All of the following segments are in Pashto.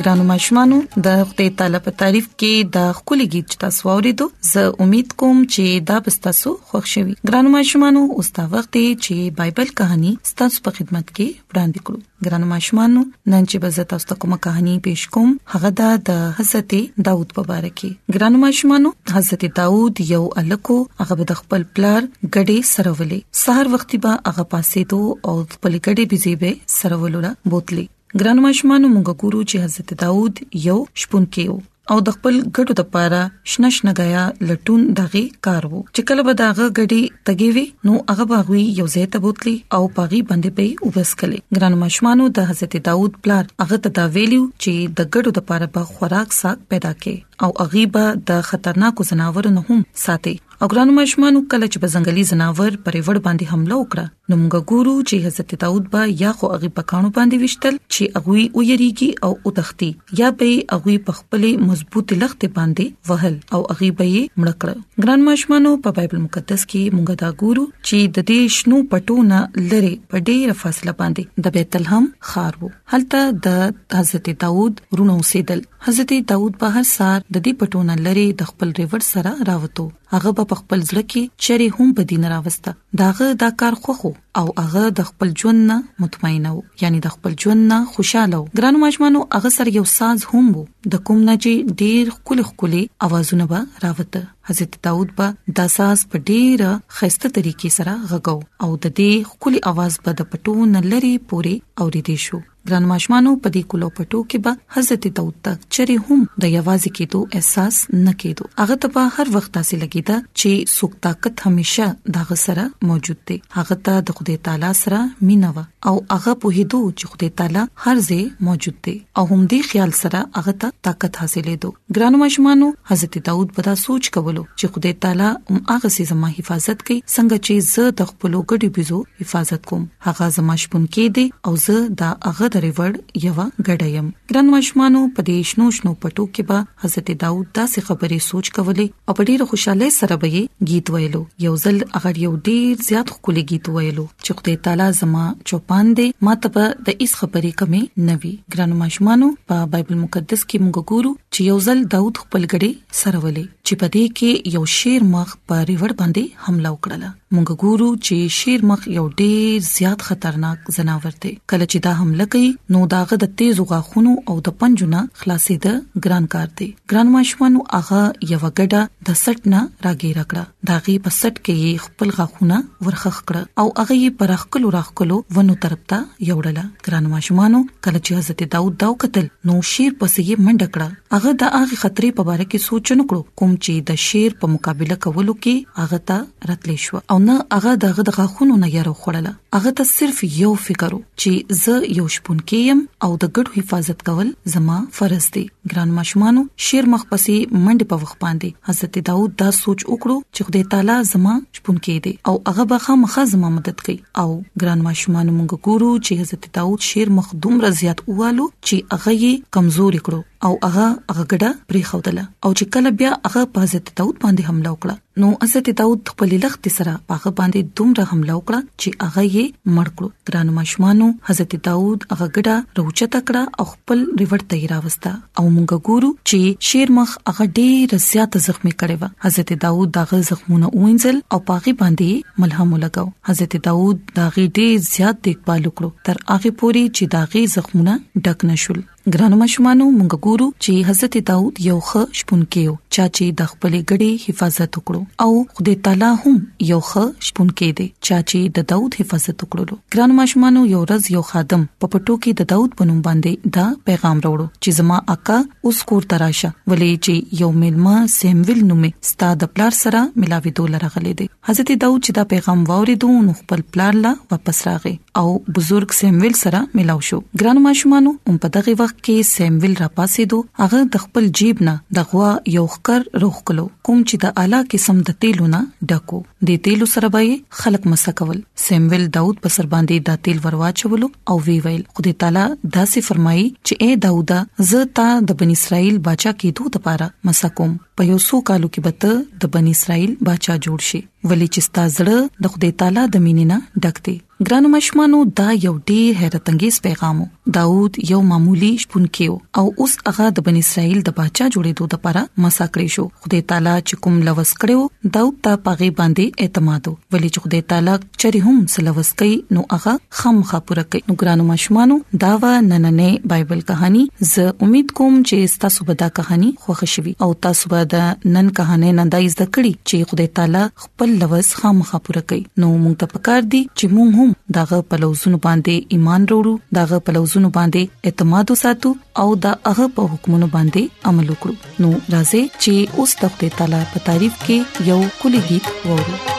ګرانو ماشومانو د خپل تعالی په تعریف کې د خپل گیت تاسو اوریدو زه امید کوم چې دا به تاسو خوښ شي ګرانو ماشومانو اوس دا وخت دی چې بایبل کہانی تاسو په خدمت کې وړاندې کړو ګرانو ماشومانو نن چې به تاسو ته کومه کہانی پېښ کوم هغه دا د حضرت داوود په اړه کې ګرانو ماشومانو حضرت داوود یو الکو هغه د خپل پلار غړي سره ولې سهار وختي به هغه پاسې دوه او خپل ګډي بيزي به سره ولوړه بوتلي ګران ماشومان موږ ګورو چې حضرت داوود یو شپون کېو او د خپل ګډو د پاره شنش نګایا لټون دغه کار وو چې کله به داغه غډي تګيوي نو هغه باغوي یو ځای ته بوتلی او پاغي باندې به وبس کله ګران مشمانو د حضرت داوود پلار هغه ته دا ویلو چې د ګډو د پاره به خوراک ساک پیدا کړي او اغيبه د خطرناکو جناورو نه هم ساتي او ګرانو ماشومانو کله چې په ځنګلي زناور پرې وړ باندې حمله وکړه نو موږ ګورو چې حضرت داوود به یا خو هغه په کانو باندې وشتل چې هغه ویریږي او او تختی یا به هغه په خپل مضبوط لخت باندې وهل او هغه به یې مړکړ ګران ماشومانو په بایبل مقدس کې موږ دا ګورو چې د دې شنو پټو نه لره په ډیره فاصله باندې د بیت الحم خار وو هلته د حضرت داوود رونو سیدل حضرت داود به هر سهار د دې پټونه لرې د خپل ریوډ سره راوتو هغه به په خپل ځړ کې چری هم په دین راوسته داغه دا کار خوخو او هغه د خپل ژوند نه مطمئن وو یعنی د خپل ژوند نه خوشاله وو ګرانو ماجمانو هغه سره یو ساز هم وو د کوم نه چې ډیر خولي خولي اوازونه به راوته حضرت داود به دا ساز په ډیره خسته طریقې سره غږو او د دې خولي اواز به د پټو نه لري پوري اوریدې شو ګران ماشومانو په دې کولو پټو کې به حضرت داوود ته چری هم د یوازې کېدو احساس نه کېدو هغه ته په هر وخت تاسو لګیدا چې څوک طاقت همیشه د غسر موجود دی هغه ته د خدای تعالی سره مینا و او هغه په هدو چې خدای تعالی هر ځای موجود دی او هم دې خیال سره هغه ته طاقت حاصلې دو ګران ماشومانو حضرت داوود به دا سوچ کولو چې خدای تعالی هم هغه سي زما حفاظت کوي څنګه چې زه د خپل ګډي بيزو حفاظت کوم هغه زما شپون کې دی او زه دا هغه د ریوړ یو غړی يم ګران مشمانو په دې شنو شنو پټو کې به حضرت داوود داسې خبرې سوچ کولې او په ډېر خوشاله سره به یې गीत ویلو یو ځل هغه یو ډېر زیات خولي गीत ویلو چې خدای تعالی زما چوپان دی ما ته به د هیڅ خبرې کمی نه وي ګران مشمانو په بایبل مقدس کې موږ ګورو چې یو ځل داوود خپل غړي سره ولې چې په دې کې یو شیر مخ په ریوړ باندې حمله وکړه مونږ ګورو چې شیر مخ یو ډیر زیات خطرناک جناور دی کله چې دا حمله کوي نو داغه د تیز غاخونو او د پنجونه خلاصې د ګران کار دی ګران ماشومان هغه یو غډه د سټ نه راګیر کړه داغه په سټ کې یې خپل غاخونه ورخخ کړه او هغه یې پرخکلو راخکلو ونو طرف ته یوړله ګران ماشومان کله چې حضرت داوود داو قتل نو شیر پسې یې منډه کړه هغه د هغه خطرې په اړه کې سوچ نه کړو کوم چې د شیر په مقابله کولو کې هغه ته راتلې شو او نه هغه دغه د غاخونو نه یاره خوړله هغه ته صرف یو فکر چې زه یو شپون کېم او د ګډو حفاظت کول زما فرض دی ګران ماشومانو شیر مخ پسې منډه په وخت باندې حضرت داوود دا سوچ وکړو چې خدای تعالی زما شپون کې دی او هغه به خامخا زما مدد کوي او ګران ماشومانو موږ ګورو چې حضرت داود شیر مخ دومره زیات ووالو چې هغه یې کمزوري کړو او هغه هغه ګډه پرې خودله او چې کله بیا هغه په حضرت داود باندې حمله وکړه نو حضرت داود خپل لخت سره هغه باندې دومره حمله وکړه چې هغه یې مړ کړو ګران ماشومانو حضرت داود هغه ګډه روچته کړه او خپل ریور ته راوستا او مونږ ګورو چې شیر مخ هغه ډیر زیات زخمی کړي و حضرت داوود دغه زخمونه وینځل او پاغي باندې ملهم لګاو حضرت داوود دغه ډیر زیات دیکبال وکړو تر هغه پوري چې دغه زخمونه ډک نشول ګرانو مشمانو مونږ ګورو چې حضرت داوود یو ښه شپون کېو چا چې د خپل ګډي حفاظت وکړو او خدای تعالی هم یو ښه شپون کې دی چا چې د داوود حفاظت وکړو ګران ماشومانو یو ورځ یو خادم په پټو کې د داوود بنوم باندې دا پیغام راوړو چې زما اکا اوس کور تراشه ولې چې یو ملما سیمویل نومې ستا د پلار سره ملاوي دول راغلي دي حضرت داوود چې دا پیغام واوریدو نو خپل پلار لا واپس راغی او بزرګ سیمویل سره ملاو شو ګران ماشومانو هم په دغه وخت کې سیمویل را پاسې دو هغه د خپل جیب نه د غوا یو خکر روخ کلو کوم چې د اعلی قسم د تیلو نه ډکو د تیلو سره به خلک مسکول سیمویل داوود په سر باندې دا تیل ورواچولو او وی ویل خدای تعالی دا سي فرمایي چې اے داوود زه تا د بنی اسرائیل بچا کېدو د پاره مسکوم په یو څو کالو کې به ته د بنی اسرائیل بچا جوړ شي ولې چې ستا زړه د خدای تعالی د مینې نه ډک دی ګرانو مشمانو دا یو ډیر حیرت انگیز پیغام وو داوود یو معمولی شپونکی او اوس هغه د بنی اسرائیل د بچا جوړېدو لپاره مساکړې شو خدای تعالی چې کوم لوس کړو داوود ته پاغي باندې اعتماد ولې چې خدای تعالی چری هم سلوس کوي نو هغه خامخا پوره کوي نو ګرانو ماشومانو دا و نننې بایبل کہانی زه امید کوم چې تاسو به دا کہانی خوښ شي او تاسو به د نن کہانی نه دایز دکړي چې خدای تعالی خپل لوز خامخا پوره کوي نو موږ ته پکار دي چې موږ هم داغه په لوزونو باندې ایمان وروړو داغه په لوزونو باندې اعتماد وساتو او دا هغه په حکمونو باندې عمل وکړو نو راځي چې اوس د خپل تعالی په تعریف کې یو کلی गीत وورو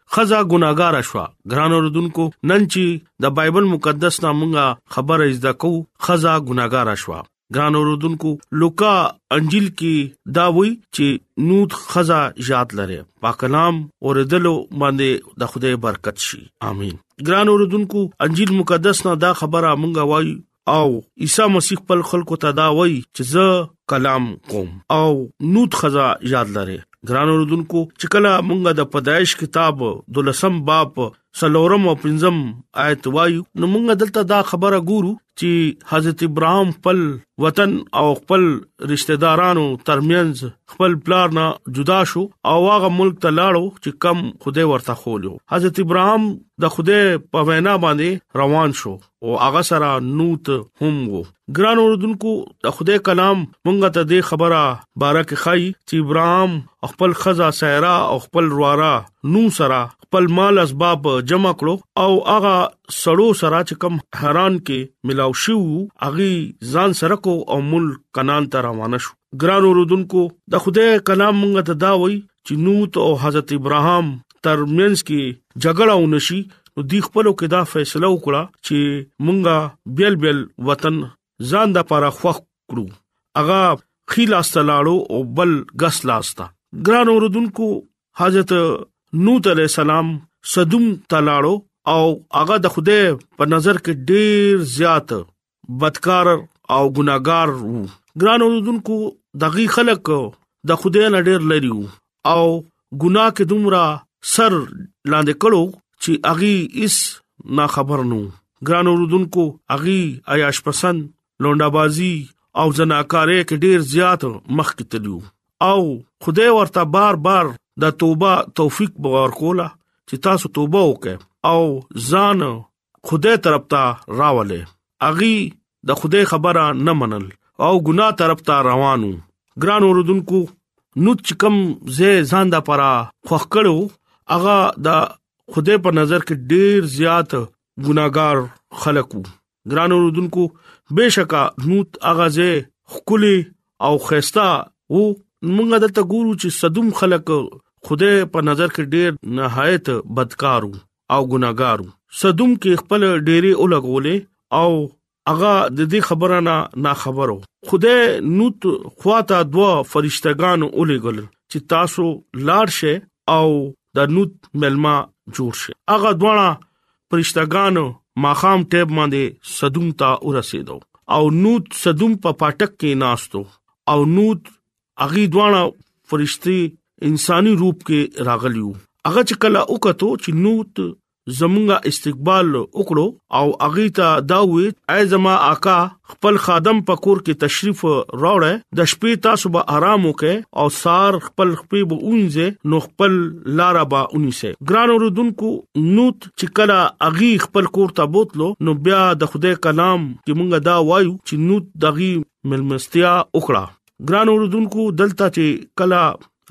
خزا ګناګار شو ګران اوردونکو نن چې د بایبل مقدس نا مونږه خبره زده کو خزا ګناګار شو ګران اوردونکو لوکا انجیل کې دا وی چې نوت خزا یاد لره پاک کلام اوردلو باندې د خدای برکت شي امين ګران اوردونکو انجیل مقدس نا دا خبره مونږه وایو او عیسی مسیح خپل خلکو ته دا وایي چې زه کلام کوم او نوت خزا یاد لره ګران اوردونکو چې کله مونږه د پدایش کتاب د لسم باب سلورم او پنځم آیت وایو نو مونږه دلته دا خبره ګورو چې حضرت ابراهام خپل وطن او خپل رشتہ دارانو ترمنځ خپل پلار نه جدا شو او هغه ملک ته لاړو چې کم خوده ورته خولیو حضرت ابراهام د خوده په وینا باندې روان شو او هغه سره نوت هم وو ګران اوردونکو د خدای کلام مونږ ته د خبره بارک خای چې ابراهام خپل خزا سایرا او خپل روارا نو سره خپل مال اسباب جمع کړو او هغه سړو سره چې کم حیران کې ملاو شو اغي ځان سره کو او مل کنان ته روانه شو ګران اوردونکو د خدای کلام مونږ ته دا وایي چې نوح او حضرت ابراهام ترمنځ کې جګړه ونشي نو دی خپل کې دا فیصله وکړه چې مونږه بیل بیل وطن ځان د لپاره خوښ کړو اغه خیلاس تلاړو او بل غس لاستا ګران اوردونکو حضرت نوح علیہ السلام صدوم تلاړو او هغه د خوده په نظر کې ډیر زیات بدکار او ګناګار وو ګران اوردونکو دغه خلک د خدای نه ډیر لري او ګناه کې دومره سر لاندې کړو چې اغي اس نا خبر نو ګران اوردونکو اغي عیاش پسند لونډابازي او زناکارې کې ډیر زیات مخ کې تلو او خدای ورته بار بار د توبه توفیق ورکولا چې تاسو توبه وکړئ او ځان خدای طرف ته راولې اغي د خدای خبره نه منل او ګناه طرف ته روانو ګران اوردونکو نو چې کم زه ځان د پرا خوخ کړو اغه د خدای په نظر کې ډیر زیات ګناګار خلکو ګران اوردونکو بشکا نوت اغازه خولي او خيستا وو موږ دلته ګورو چې صدوم خلک خوده په نظر کې ډېر نهایت بدکارو او ګناګارو صدوم کې خپل ډېری اولګولې او هغه د دې خبره نه نا خبرو خوده نوت خواته دوا فرشتګان اولګل چې تاسو لاړ شئ او د نوت ملما جوړ شئ هغه دواړه فرشتګان ماخام ټیب باندې صدوم ته ورسېدو او نوت صدوم په پټک کې ناشتو او نوت اغي دواړه فرشتي انساني روپ کې راغلیو هغه چې کله وکړو چې نوت زمونږه استقبال وکړو او اغه ته دا وې اي زما آقا خپل خادم پکور کې تشریف راوړې د شپې تاسو به آرام وکې او سار خپل خپې به اونځه نو خپل لارا با اونیسه ګران اوردونکو نوت چې کلا اغي خپل کور ته بوتلو نو بیا د خدای کلام کې مونږه دا وایو چې نوت دغي ملمستیا وکړه ګران اوردونکو دلته چې کلا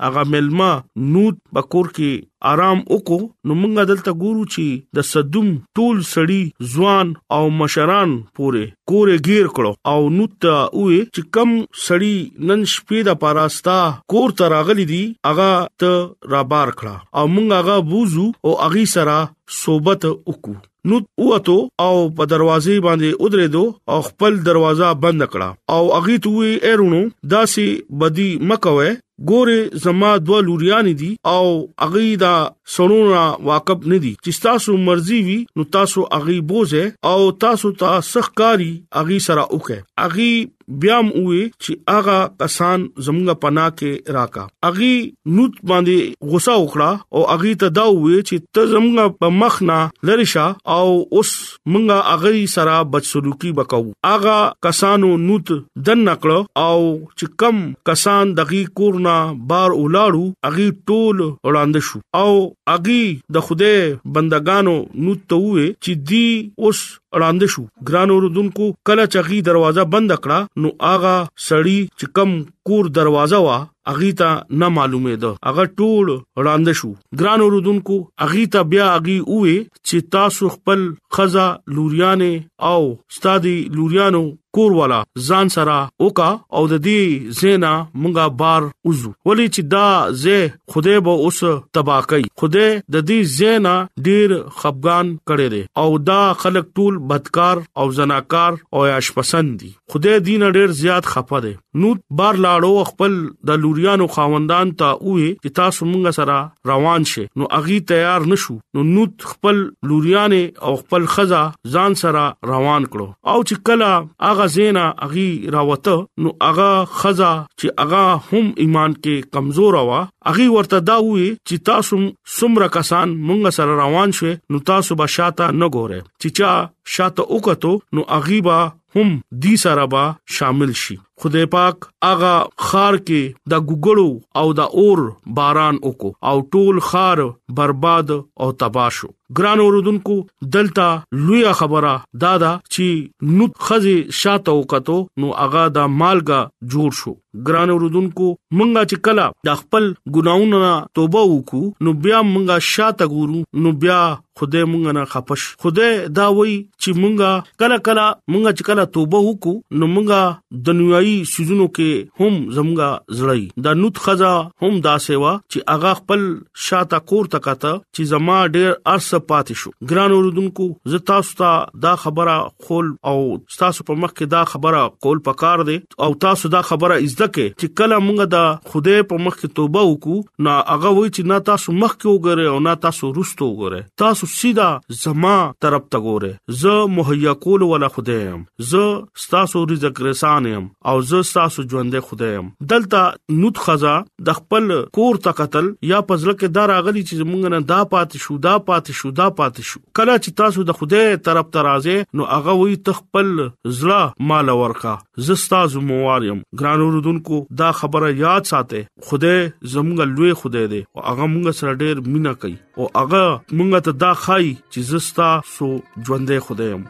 هغه ملما نوت بکور کې آرام وکړو نو موږ دلته ګورو چې د صدوم ټول سړی ځوان او مشران پورې کورې گیر کړو او نو ته وې چې کم سړی نن شپې د پاراستا کور ته راغلي دي اغا ته را بار کړه او موږ هغه بوزو او اغي سره صحبت وکړو نو اوته او په دروازې باندې ودرېدو او خپل دروازه بند کړه او اغه ته وی ایرونو داسي بدی مکوي ګوره زما دوه لوریان دي او اغه دا سړونه واقف نه دي چې تاسو مرزي وي نو تاسو اغه بوزه او تاسو ته سخکاری اغه سره وکه اغه بیا هم وی چې هغه کسان زمونږه پنا کې راکا اغي نوت باندې غوسه وکړه او اغي ته دا وی چې ته زمونږه په مخ نه لریشا او اوس مونږه اغي سره بدسلوکی وکاو اغه کسانو نوت دن نکړو او چې کم کسان دغي کورنا بار ولاړو اغي ټول وړاندې شو او اغي د خوده بندگانو نوت ته وی چې دی اوس اړاند شو ګران اوردونکو کله چغي دروازه بند کړه نو آغا سړی چې کم کور دروازه وا اغي ته نه معلومه ده اغه ټول اړاند شو ګران اوردونکو اغي ته بیا اغي وې چې تاسو خپل خزا لوریانه او استاد لوریانو کور والا ځان سره وکا او د دې زینا مونږه بار وزو ولی چې دا زه خدای به اوس تبا کوي خدای د دې زینا ډیر خفغان کړي دي او دا خلک ټول بدکار او زناکار او عاش پسند دي خدای دین ډیر زیات خفه دي نو بار لاړو خپل د لوریانو خاوندان ته وې چې تاسو مونږ سره روان شي نو اغي تیار نشو نو نو خپل لوریانه او خپل خزا ځان سره روان کړو او چې کله هغه زینا اغي راوته نو هغه خزا چې هغه هم ایمان کې کمزور وا اغي ورته دا وې چې تاسو سمره کسان مونږ سره روان شوي نو تاسو به شاته نه ګوره چې چا شاته وکړو نو اغي با هم دی سره با شامل شي خدای پاک هغه خار کې د ګګړو او د اور باران وکړو او ټول خار برباد او تباہ شو ګران اوردونکو دلته لوی خبره دا ده چې نو خزه شاته وکړو نو هغه د مالګه جوړ شو ګران اوردونکو مونږه چې کلا د خپل ګناونو توبه وکړو نو بیا مونږه شاته ګورو نو بیا خدای مونږ نه خپش خدای دا وای چې مونږه کله کله مونږه چې کله توبه وکړو نو مونږه دنیوي سيزونو کې هم زمونږه زړی دا نوت خزا هم دا سیوا چې اغا خپل شاته کور تکاته چې زما ډېر ارس پاتې شو ګران اوردونکو زتا ستا دا خبره خول او تاسو په مخ کې دا خبره کول پکار دی او تاسو دا خبره زده کې چې کله موږ دا خوده په مخ کې توبه وکړو نو هغه وای چې نه تاسو مخ کې وګوره او نه تاسو روستو وګوره تاسو سیدا زما طرف ته ګوره زه مهیا کول ولا خوده يم زه تاسو رزق رسان يم او زه تاسو ژوند خوده يم دلته نوت خزا د خپل کور ته قتل یا پزله کې دار اغلی چې موږ نه دا پات شو دا پات شو دا پات شو کله چې تاسو د خوده طرف ته راځي نو هغه وي تخپل زړه مال ورکا زستا زموار يم ګران اوردونکو دا خبره یاد ساته خوده زموږ لوی خوده دی او هغه موږ سره ډېر مینا کوي او هغه موږ ته دا خای چې زستا سو ژوندې خوده يم